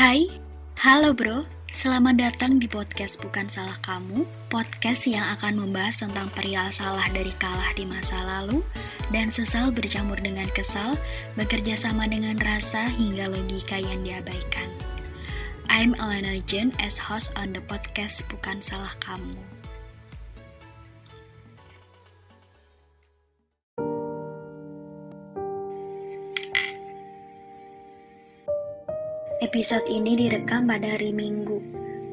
Hai, halo bro. Selamat datang di podcast Bukan Salah Kamu, podcast yang akan membahas tentang perihal salah dari kalah di masa lalu dan sesal bercampur dengan kesal, bekerja sama dengan rasa hingga logika yang diabaikan. I'm Elena Jen as host on the podcast Bukan Salah Kamu. Episode ini direkam pada hari Minggu,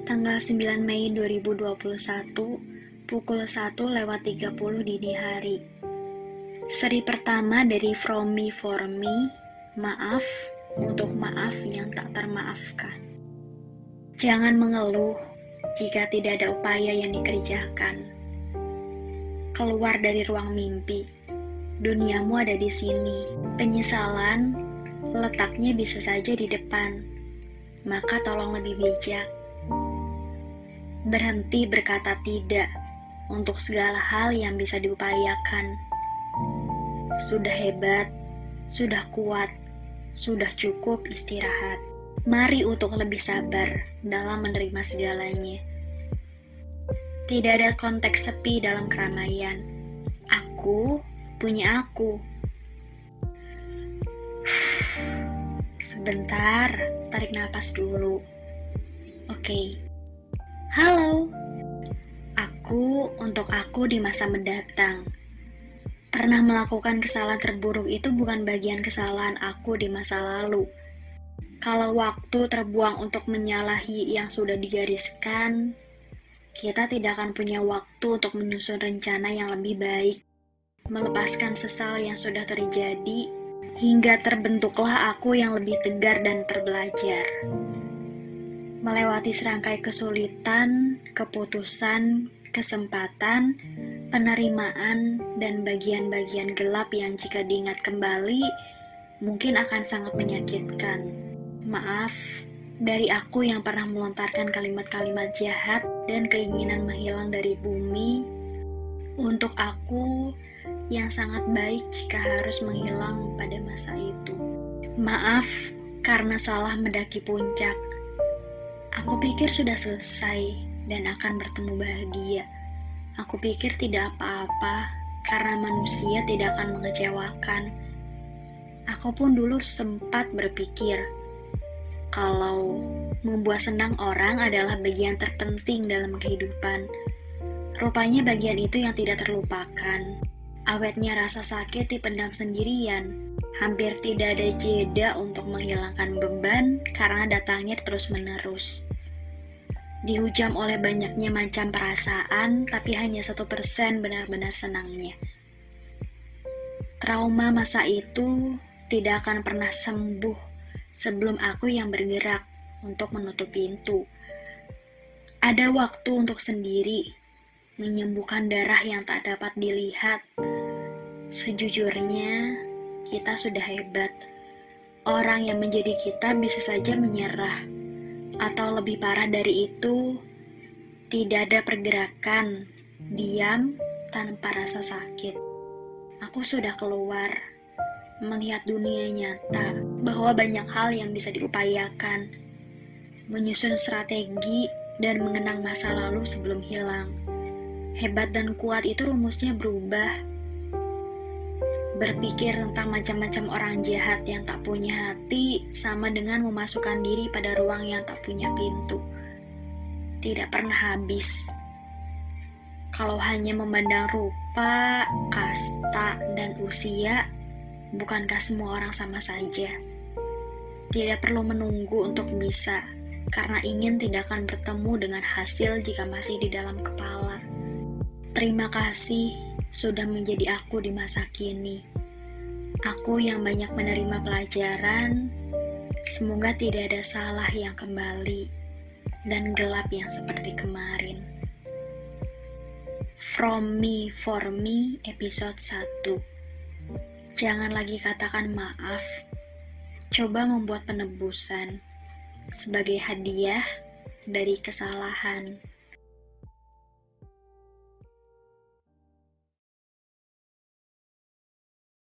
tanggal 9 Mei 2021, pukul 1 lewat 30 dini hari. Seri pertama dari From Me For Me, maaf untuk maaf yang tak termaafkan. Jangan mengeluh jika tidak ada upaya yang dikerjakan. Keluar dari ruang mimpi, duniamu ada di sini. Penyesalan letaknya bisa saja di depan maka tolong lebih bijak. Berhenti berkata tidak untuk segala hal yang bisa diupayakan. Sudah hebat, sudah kuat, sudah cukup istirahat. Mari untuk lebih sabar dalam menerima segalanya. Tidak ada konteks sepi dalam keramaian. Aku punya aku. Sebentar, tarik nafas dulu. Oke. Okay. Halo. Aku untuk aku di masa mendatang. Pernah melakukan kesalahan terburuk itu bukan bagian kesalahan aku di masa lalu. Kalau waktu terbuang untuk menyalahi yang sudah digariskan, kita tidak akan punya waktu untuk menyusun rencana yang lebih baik, melepaskan sesal yang sudah terjadi, hingga terbentuklah aku yang lebih tegar dan terbelajar. Melewati serangkai kesulitan, keputusan, kesempatan, penerimaan, dan bagian-bagian gelap yang jika diingat kembali mungkin akan sangat menyakitkan. Maaf dari aku yang pernah melontarkan kalimat-kalimat jahat dan keinginan menghilang dari bumi. Untuk aku yang sangat baik jika harus menghilang pada masa itu. Maaf karena salah mendaki puncak. Aku pikir sudah selesai dan akan bertemu bahagia. Aku pikir tidak apa-apa karena manusia tidak akan mengecewakan. Aku pun dulu sempat berpikir kalau membuat senang orang adalah bagian terpenting dalam kehidupan. Rupanya bagian itu yang tidak terlupakan. Awetnya rasa sakit dipendam sendirian. Hampir tidak ada jeda untuk menghilangkan beban karena datangnya terus-menerus. Dihujam oleh banyaknya macam perasaan, tapi hanya satu persen benar-benar senangnya. Trauma masa itu tidak akan pernah sembuh sebelum aku yang bergerak untuk menutup pintu. Ada waktu untuk sendiri, menyembuhkan darah yang tak dapat dilihat. Sejujurnya, kita sudah hebat. Orang yang menjadi kita bisa saja menyerah, atau lebih parah dari itu, tidak ada pergerakan, diam tanpa rasa sakit. Aku sudah keluar, melihat dunia nyata bahwa banyak hal yang bisa diupayakan, menyusun strategi, dan mengenang masa lalu sebelum hilang Hebat dan kuat itu rumusnya berubah. Berpikir tentang macam-macam orang jahat yang tak punya hati sama dengan memasukkan diri pada ruang yang tak punya pintu. Tidak pernah habis. Kalau hanya memandang rupa, kasta, dan usia, bukankah semua orang sama saja? Tidak perlu menunggu untuk bisa, karena ingin tidak akan bertemu dengan hasil jika masih di dalam kepala. Terima kasih sudah menjadi aku di masa kini. Aku yang banyak menerima pelajaran, semoga tidak ada salah yang kembali dan gelap yang seperti kemarin. From Me For Me episode 1 Jangan lagi katakan maaf, coba membuat penebusan sebagai hadiah dari kesalahan.